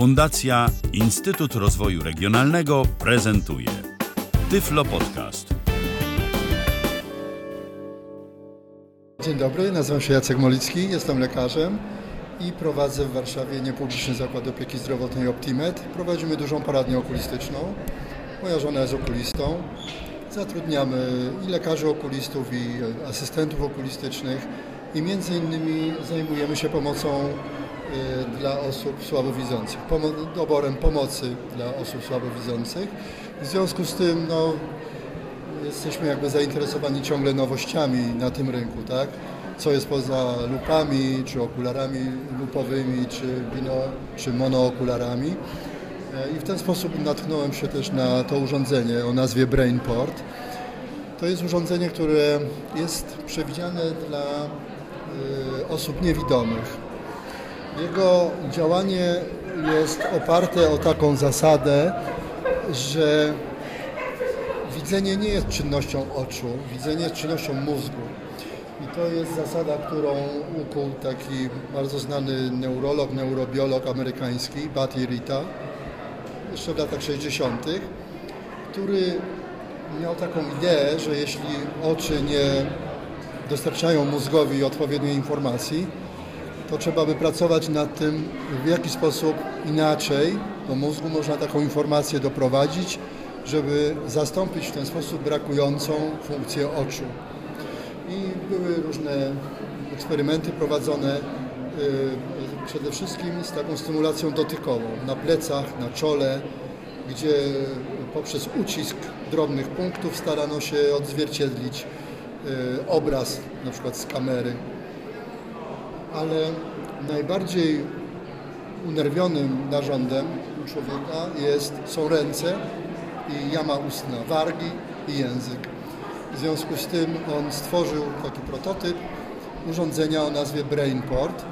Fundacja Instytut Rozwoju Regionalnego prezentuje Tyflo Podcast. Dzień dobry, nazywam się Jacek Molicki, jestem lekarzem i prowadzę w Warszawie niepubliczny zakład opieki zdrowotnej Optimed. Prowadzimy dużą poradnię okulistyczną. Moja żona jest okulistą. Zatrudniamy i lekarzy okulistów, i asystentów okulistycznych i między innymi zajmujemy się pomocą dla osób słabowidzących, pomo- doborem pomocy dla osób słabowidzących. W związku z tym no, jesteśmy jakby zainteresowani ciągle nowościami na tym rynku, tak? Co jest poza lupami, czy okularami lupowymi, czy, bino, czy monookularami. E, I w ten sposób natknąłem się też na to urządzenie o nazwie BrainPort. To jest urządzenie, które jest przewidziane dla y, osób niewidomych. Jego działanie jest oparte o taką zasadę, że widzenie nie jest czynnością oczu, widzenie jest czynnością mózgu. I to jest zasada, którą ukuł taki bardzo znany neurolog, neurobiolog amerykański, Batty Rita, jeszcze w latach 60., który miał taką ideę, że jeśli oczy nie dostarczają mózgowi odpowiedniej informacji, to trzeba by pracować nad tym, w jaki sposób inaczej do mózgu można taką informację doprowadzić, żeby zastąpić w ten sposób brakującą funkcję oczu. I były różne eksperymenty prowadzone y, przede wszystkim z taką stymulacją dotykową na plecach, na czole, gdzie poprzez ucisk drobnych punktów starano się odzwierciedlić y, obraz na przykład z kamery. Ale najbardziej unerwionym narządem człowieka jest, są ręce i jama ustna, wargi i język. W związku z tym on stworzył taki prototyp urządzenia o nazwie BrainPort.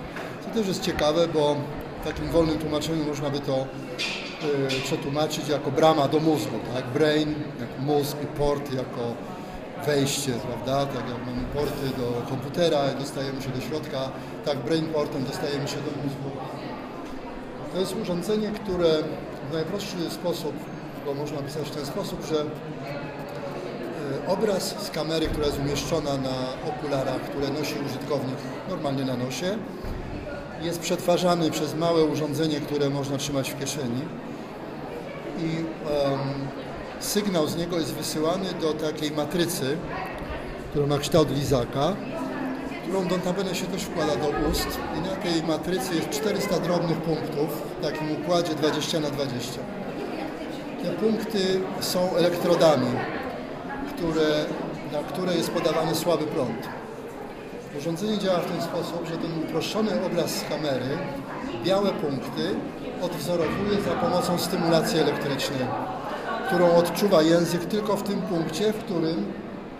To też jest ciekawe, bo w takim wolnym tłumaczeniu można by to y, przetłumaczyć jako brama do mózgu. Tak? Brain jak mózg i port jako wejście, prawda? Tak jak mamy porty do komputera, dostajemy się do środka, tak brainportem dostajemy się do mózgu. To jest urządzenie, które w najprostszy sposób, go można opisać w ten sposób, że y, obraz z kamery, która jest umieszczona na okularach, które nosi użytkownik normalnie na nosie, jest przetwarzany przez małe urządzenie, które można trzymać w kieszeni i em, sygnał z niego jest wysyłany do takiej matrycy, która ma kształt lizaka, którą notabene się też wkłada do ust i na tej matrycy jest 400 drobnych punktów w takim układzie 20 na 20. Te punkty są elektrodami, które, na które jest podawany słaby prąd. Urządzenie działa w ten sposób, że ten uproszczony obraz z kamery białe punkty odwzorowuje za pomocą stymulacji elektrycznej, którą odczuwa język tylko w tym punkcie, w którym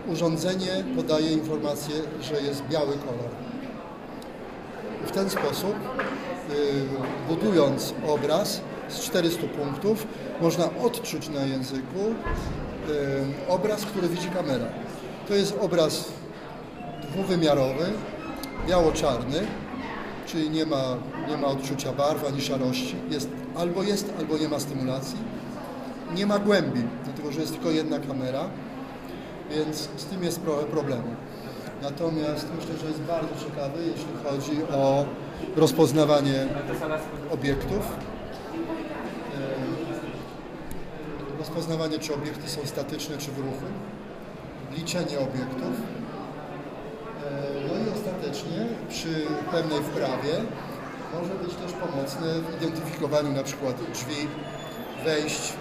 urządzenie podaje informację, że jest biały kolor. W ten sposób, y, budując obraz z 400 punktów, można odczuć na języku y, obraz, który widzi kamera. To jest obraz dwuwymiarowy, biało-czarny, czyli nie ma, nie ma odczucia barw ani szarości. Jest, albo jest, albo nie ma stymulacji. Nie ma głębi, dlatego że jest tylko jedna kamera, więc z tym jest pro- problem. Natomiast myślę, że jest bardzo ciekawy, jeśli chodzi o rozpoznawanie obiektów. E, Rozpoznawanie, czy obiekty są statyczne, czy w ruchu. Liczenie obiektów. E, No i ostatecznie przy pewnej wprawie może być też pomocne w identyfikowaniu na przykład drzwi, wejść,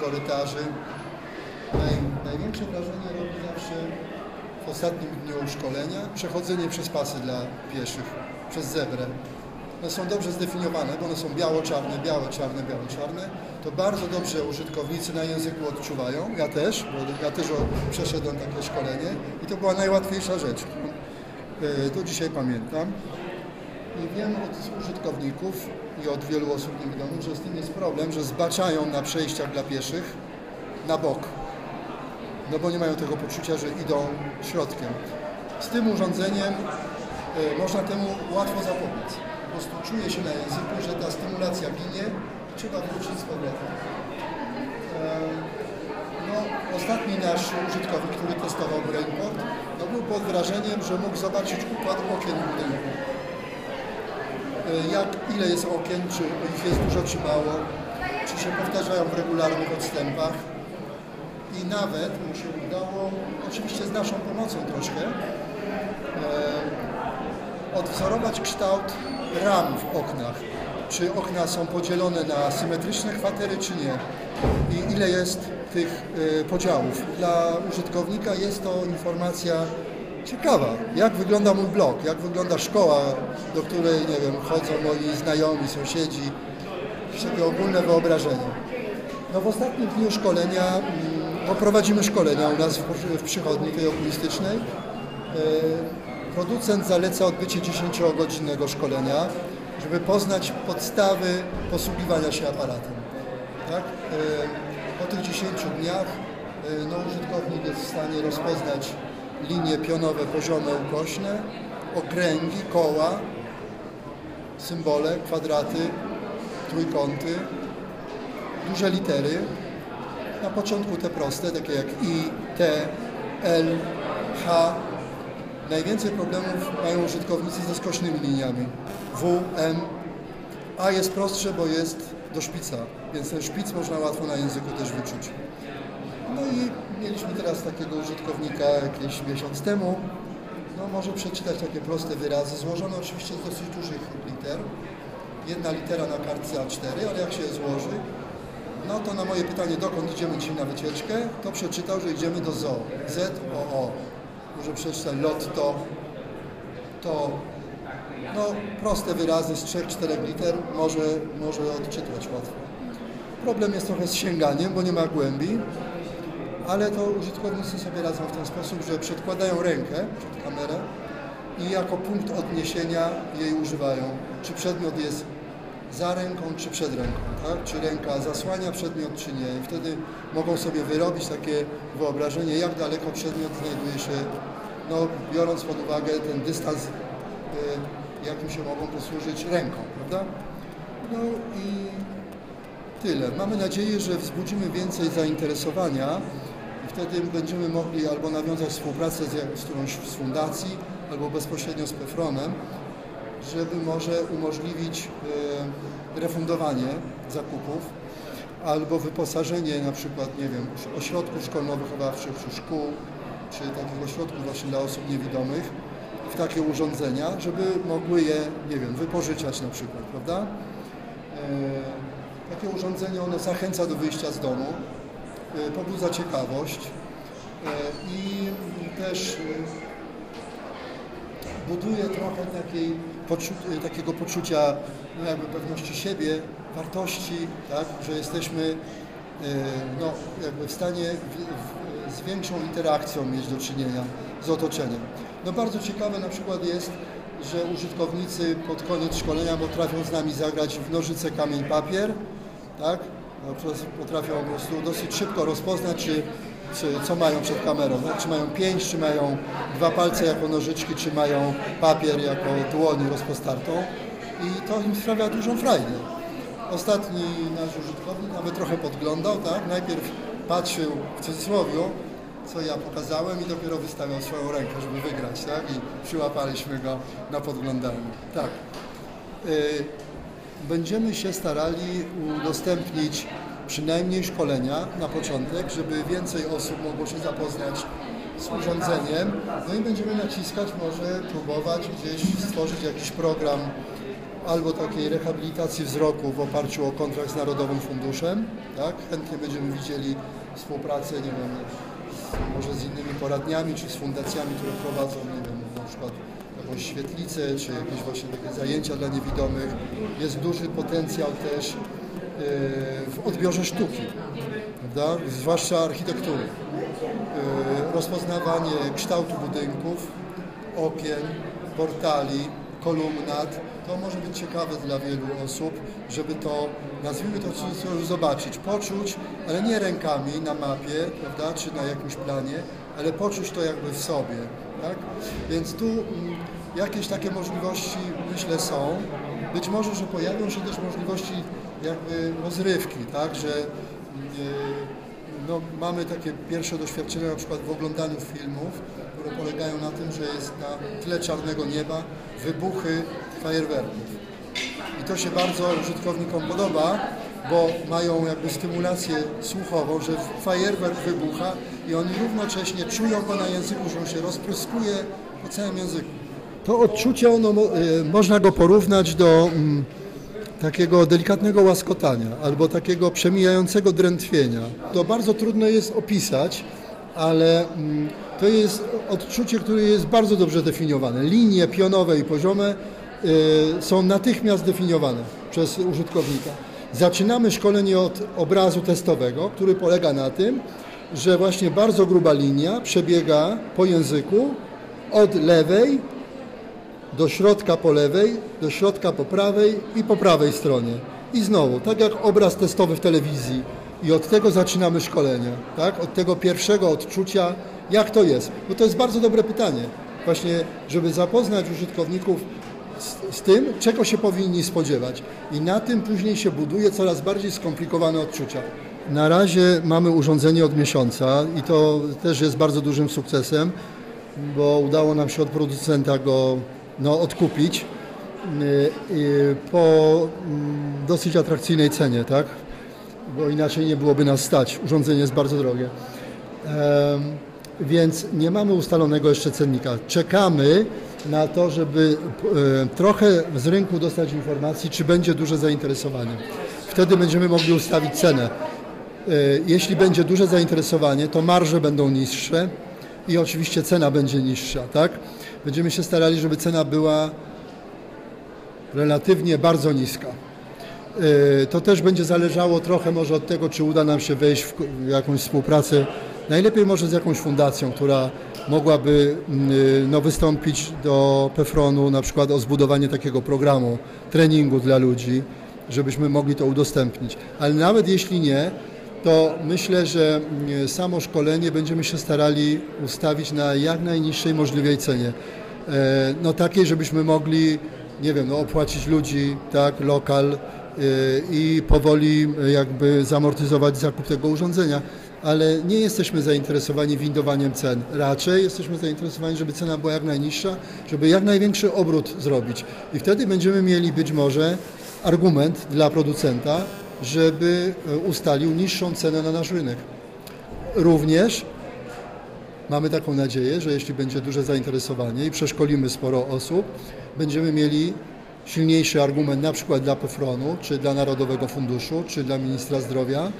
korytarzy. Naj, największe wrażenie robi zawsze w ostatnim dniu szkolenia przechodzenie przez pasy dla pieszych, przez zebrę. One są dobrze zdefiniowane, bo one są biało-czarne, białe-czarne, białe-czarne. To bardzo dobrze użytkownicy na języku odczuwają. Ja też, bo ja też przeszedłem takie szkolenie i to była najłatwiejsza rzecz. E, Do dzisiaj pamiętam. I wiem od użytkowników i od wielu osób niewidomych, że z tym jest problem, że zbaczają na przejściach dla pieszych na bok. No bo nie mają tego poczucia, że idą środkiem. Z tym urządzeniem e, można temu łatwo zapobiec. prostu czuje się na języku, że ta stymulacja ginie, trzeba wrócić z powrotem. E, no, ostatni nasz użytkownik, który testował Brainport, no był pod wrażeniem, że mógł zobaczyć układ okien budynku. E, Jak, ile jest okien, czy ich jest dużo, czy mało, czy się powtarzają w regularnych odstępach. I nawet mu się udało, oczywiście z naszą pomocą troszkę, e, odwzorować kształt ram w oknach. Czy okna są podzielone na symetryczne kwatery, czy nie. I ile jest tych e, podziałów. Dla użytkownika jest to informacja ciekawa. Jak wygląda mój blok, jak wygląda szkoła, do której, nie wiem, chodzą moi znajomi, sąsiedzi. Takie ogólne wyobrażenie. No w ostatnim dniu szkolenia, mm, bo prowadzimy szkolenia u nas w, w przychodni tej okulistycznej. E, Producent zaleca odbycie 10-godzinnego szkolenia, żeby poznać podstawy posługiwania się aparatem. Tak? E, Po tych 10 dniach e, no, użytkownik jest w stanie rozpoznać linie pionowe, poziome, ukośne, okręgi, koła, symbole, kwadraty, trójkąty, duże litery. Na początku te proste, takie jak I, T, L, H. Najwięcej problemów mają użytkownicy ze skośnymi liniami. W, M. A jest prostsze, bo jest do szpica, więc ten szpic można łatwo na języku też wyczuć. No i mieliśmy teraz takiego użytkownika jakiś miesiąc temu. No może przeczytać takie proste wyrazy, złożone oczywiście z dosyć dużych liter. Jedna litera na kartce A4, ale jak się je złoży, no to na moje pytanie, dokąd idziemy dzisiaj na wycieczkę, to przeczytał, że idziemy do zoo. Z-O-O. Może przeczytać lotto, to no, proste wyrazy z 3-4 liter może, może odczytać łatwo. Problem jest trochę z sięganiem, bo nie ma głębi, ale to użytkownicy sobie radzą w ten sposób, że przedkładają rękę przed kamerę i jako punkt odniesienia jej używają. Czy przedmiot jest za ręką, czy przed ręką, tak? Czy ręka zasłania przedmiot, czy nie. I wtedy mogą sobie wyrobić takie wyobrażenie, jak daleko przedmiot znajduje się, no, biorąc pod uwagę ten dystans, y, jakim się mogą posłużyć ręką, prawda? No i tyle. Mamy nadzieję, że wzbudzimy więcej zainteresowania wtedy będziemy mogli albo nawiązać współpracę z, z którąś z fundacji, albo bezpośrednio z Pefronem, żeby może umożliwić e, refundowanie zakupów albo wyposażenie na przykład, nie wiem, ośrodków szkolno-wychowawczych czy szkół, czy takich ośrodków właśnie dla osób niewidomych w takie urządzenia, żeby mogły je, nie wiem, wypożyczać na przykład, prawda? E, Takie urządzenie, ono zachęca do wyjścia z domu, pobudza ciekawość e, i też e, buduje trochę takiej, takiego poczucia no jakby pewności siebie, wartości, tak, że jesteśmy no, jakby w stanie w, w, z większą interakcją mieć do czynienia z otoczeniem. No bardzo ciekawe na przykład jest, że użytkownicy pod koniec szkolenia potrafią z nami zagrać w nożyce, kamień, papier, tak? No, potrafią po prostu dosyć szybko rozpoznać, czy, czy co mają przed kamerą, tak? czy mają pięść, czy mają dwa palce jako nożyczki, czy mają papier jako dłoń rozpostartą i to im sprawia dużą frajdę. Ostatni nasz użytkownik nawet trochę podglądał, tak? Najpierw patrzył w cudzysłowie, co ja pokazałem i dopiero wystawiał swoją rękę, żeby wygrać, tak? I przyłapaliśmy go na podglądaniu. Tak. Y, Będziemy się starali udostępnić przynajmniej szkolenia na początek, żeby więcej osób mogło się zapoznać z urządzeniem. No i będziemy naciskać, może próbować gdzieś stworzyć jakiś program albo takiej rehabilitacji wzroku w oparciu o kontrakt z Narodowym Funduszem. Tak? Chętnie będziemy widzieli współpracę, nie wiem, może z innymi poradniami czy z fundacjami, które prowadzą, nie wiem, na przykład jakąś świetlicę, czy jakieś właśnie takie zajęcia dla niewidomych. Jest duży potencjał też yy, w odbiorze sztuki, prawda? zwłaszcza architektury. Yy, rozpoznawanie kształtu budynków, okien, portali, kolumnat. To może być ciekawe dla wielu osób, żeby to, nazwijmy to cudzysłowie, zobaczyć, poczuć, ale nie rękami na mapie, prawda, czy na jakimś planie, ale poczuć to jakby w sobie, tak? Więc tu mm, jakieś takie możliwości, myślę, są. być może, że pojawią się też możliwości jakby rozrywki, tak, że y, no, mamy takie pierwsze doświadczenia na przykład w oglądaniu filmów, które polegają na tym, że jest na tle czarnego nieba wybuchy fajerwerków. To się bardzo użytkownikom podoba, bo mają jakby stymulację słuchową, że fajerwerk wybucha i oni równocześnie czują go na języku, że on się rozpryskuje po całym języku. To odczucie, ono, y, można go porównać do mm, takiego delikatnego łaskotania albo takiego przemijającego drętwienia. To bardzo trudno jest opisać, ale mm, to jest odczucie, które jest bardzo dobrze definiowane. Linie pionowe i poziome są natychmiast definiowane przez użytkownika. Zaczynamy szkolenie od obrazu testowego, który polega na tym, że właśnie bardzo gruba linia przebiega po języku od lewej do środka po lewej, do środka po prawej i po prawej stronie. I znowu, tak jak obraz testowy w telewizji. I od tego zaczynamy szkolenie, tak? Od tego pierwszego odczucia, jak to jest. Bo to jest bardzo dobre pytanie. Właśnie, żeby zapoznać użytkowników z, z, tym, czego się powinni spodziewać. I na tym później się buduje coraz bardziej skomplikowane odczucia. Na razie mamy urządzenie od miesiąca i to też jest bardzo dużym sukcesem, bo udało nam się od producenta go no, odkupić y, po mm, dosyć atrakcyjnej cenie, tak? Bo inaczej nie byłoby nas stać. Urządzenie jest bardzo drogie. Więc nie mamy ustalonego jeszcze cennika. Czekamy na to, żeby e, trochę z rynku dostać informacji, czy będzie duże zainteresowanie. Wtedy będziemy mogli ustawić cenę. E, jeśli będzie duże zainteresowanie, to marże będą niższe i oczywiście cena będzie niższa, tak? Będziemy się starali, żeby cena była relatywnie bardzo niska. E, to też będzie zależało trochę może od tego, czy uda nam się wejść w jakąś współpracę, najlepiej może z jakąś fundacją, która mogłaby mm, no, wystąpić do PEFRON-u na przykład o zbudowanie takiego programu treningu dla ludzi, żebyśmy mogli to udostępnić. Ale nawet jeśli nie, to myślę, że mm, samo szkolenie będziemy się starali ustawić na jak najniższej możliwej cenie. E, no takiej, żebyśmy mogli, nie wiem, no, opłacić ludzi, tak, lokal e, i powoli jakby zamortyzować zakup tego urządzenia ale nie jesteśmy zainteresowani windowaniem cen. Raczej jesteśmy zainteresowani, żeby cena była jak najniższa, żeby jak największy obrót zrobić. I wtedy będziemy mieli być może argument dla producenta, żeby e, ustalił niższą cenę na nasz rynek. Również mamy taką nadzieję, że jeśli będzie duże zainteresowanie i przeszkolimy sporo osób, będziemy mieli silniejszy argument na przykład dla PFRON-u, czy dla Narodowego Funduszu, czy dla Ministra Zdrowia, e,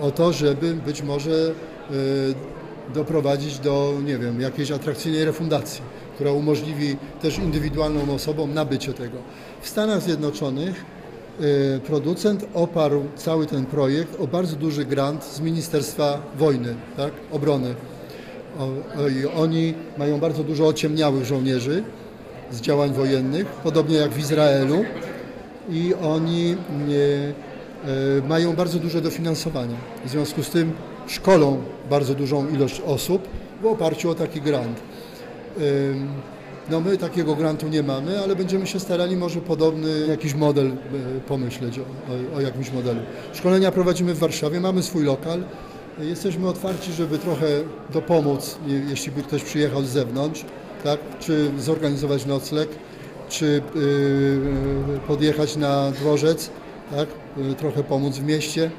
o to, żeby być może e, doprowadzić do, nie wiem, jakiejś atrakcyjnej refundacji, która umożliwi też indywidualną osobom nabycie tego. W Stanach Zjednoczonych e, producent oparł cały ten projekt o bardzo duży grant z Ministerstwa Wojny, tak, obrony. I oni mają bardzo dużo ociemniałych żołnierzy z działań wojennych, podobnie jak w Izraelu i oni E, mają bardzo duże dofinansowanie. W związku z tym szkolą bardzo dużą ilość osób w oparciu o taki grant. No my takiego grantu nie mamy, ale będziemy się starali może podobny jakiś model e, pomyśleć o, o, jakimś modelu. Szkolenia prowadzimy w Warszawie, mamy swój lokal. Jesteśmy otwarci, żeby trochę dopomóc, jeśli by ktoś przyjechał z zewnątrz, tak? czy zorganizować nocleg, czy yy, podjechać na dworzec tak? Trochę pomóc w mieście.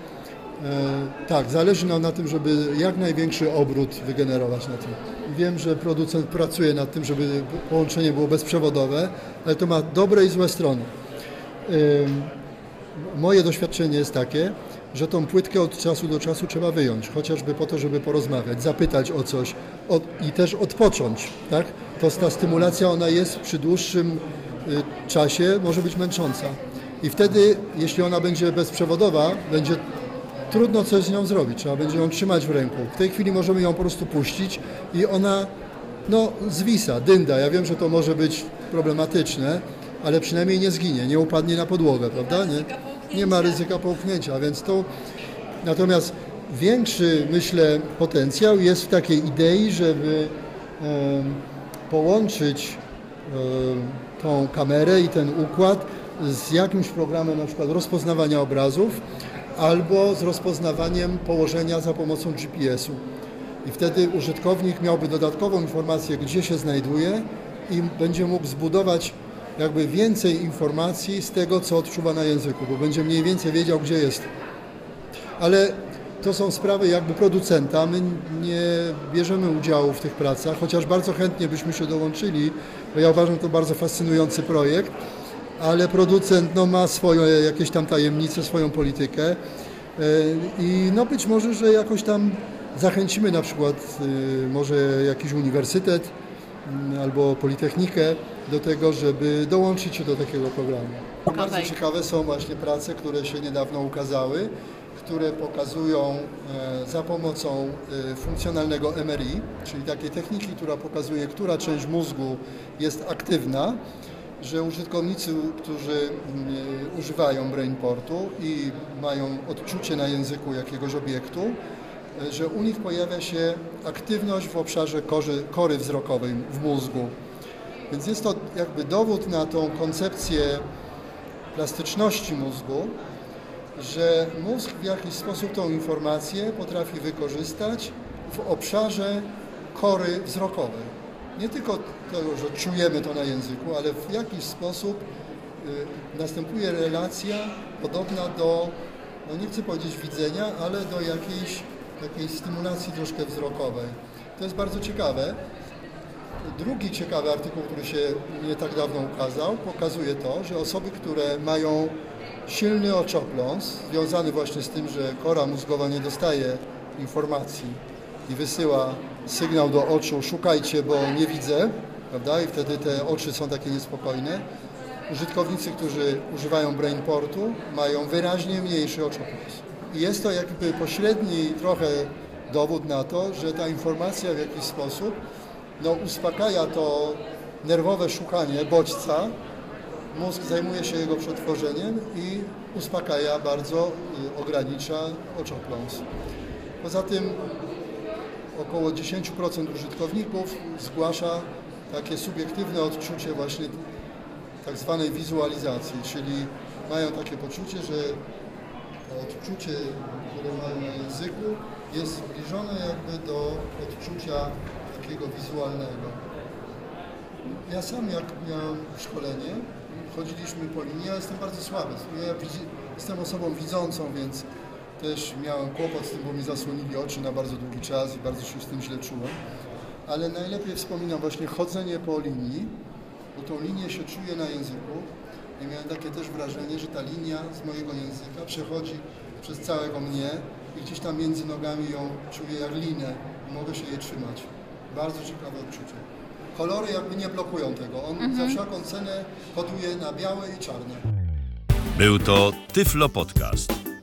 E, tak, zależy nam na tym, żeby jak największy obrót wygenerować na tym. Wiem, że producent pracuje nad tym, żeby połączenie było bezprzewodowe, ale to ma dobre i złe strony. Moje doświadczenie jest takie, że tą płytkę od czasu do czasu trzeba wyjąć, chociażby po to, żeby porozmawiać, zapytać o coś i też odpocząć. Tak? To ta stymulacja, ona jest przy dłuższym y, czasie, może być męcząca. I wtedy, jeśli ona będzie bezprzewodowa, będzie trudno coś z nią zrobić. Trzeba będzie ją trzymać w ręku. W tej chwili możemy ją po prostu puścić i ona no, zwisa, dynda. Ja wiem, że to może być problematyczne, ale przynajmniej nie zginie, nie upadnie na podłogę, prawda? Nie, nie ma ryzyka połknięcia, więc to... Natomiast większy, myślę, potencjał jest w takiej idei, żeby połączyć tą kamerę i ten układ z jakimś programem na przykład rozpoznawania obrazów albo z rozpoznawaniem położenia za pomocą GPS-u. I wtedy użytkownik miałby dodatkową informację, gdzie się znajduje i będzie mógł zbudować jakby więcej informacji z tego, co odczuwa na języku, bo będzie mniej więcej wiedział, gdzie jest. Ale to są sprawy jakby producenta. My nie bierzemy udziału w tych pracach, chociaż bardzo chętnie byśmy się dołączyli, bo ja uważam to bardzo fascynujący projekt, ale producent no, ma swoje jakieś tam tajemnice, swoją politykę e, i no być może, że jakoś tam zachęcimy na przykład e, może jakiś uniwersytet mm, albo politechnikę do tego, żeby dołączyć się do takiego programu. Bardzo ciekawe są właśnie prace, które się niedawno ukazały, które pokazują e, za pomocą funkcjonalnego MRI, czyli takiej techniki, która pokazuje, która część mózgu jest aktywna, że użytkownicy, którzy mm, e, używają brainportu i mają odczucie na języku jakiegoś obiektu, że u nich pojawia się aktywność w obszarze korzy, kory wzrokowej w mózgu. Więc jest to jakby dowód na tą koncepcję plastyczności mózgu, że mózg w jakiś sposób tą informację potrafi wykorzystać w obszarze kory wzrokowej. Nie tylko to, że czujemy to na języku, ale w jakiś sposób y, następuje relacja podobna do, no nie chcę powiedzieć widzenia, ale do jakiejś takiej stymulacji troszkę wzrokowej. To jest bardzo ciekawe. Drugi ciekawy artykuł, który się nie tak dawno ukazał, pokazuje to, że osoby, które mają silny oczopląs, związany właśnie z tym, że kora mózgowa nie dostaje informacji i wysyła sygnał do oczu, szukajcie, bo nie widzę, prawda? I wtedy te oczy są takie niespokojne. Użytkownicy, którzy używają brainportu, mają wyraźnie mniejszy oczopląs. I jest to jakby pośredni trochę dowód na to, że ta informacja w jakiś sposób no, uspokaja to nerwowe szukanie bodźca, mózg zajmuje się jego przetworzeniem i uspokaja bardzo, y, ogranicza oczopląs. Poza tym około 10% użytkowników zgłasza takie subiektywne odczucie właśnie tak zwanej wizualizacji, czyli mają takie poczucie, że odczucie, które mają na języku jest zbliżone jakby do odczucia takiego wizualnego. Ja sam jak miałem szkolenie, chodziliśmy po linii, ja jestem bardzo słaby. Ja jestem osobą widzącą, więc też miałem kłopot z tym, bo mi zasłonili oczy na bardzo długi czas i bardzo się z tym źle czułem. Ale najlepiej wspominam właśnie chodzenie po linii, bo tą linię się czuje na języku. I miałem takie też wrażenie, że ta linia z mojego języka przechodzi przez całego mnie i gdzieś tam między nogami ją czuję jak linę i mogę się jej trzymać. Bardzo ciekawe odczucie. Kolory jakby nie blokują tego. On Mhm. za wszelką cenę koduje na białe i czarne. Był to Tyflo Podcast.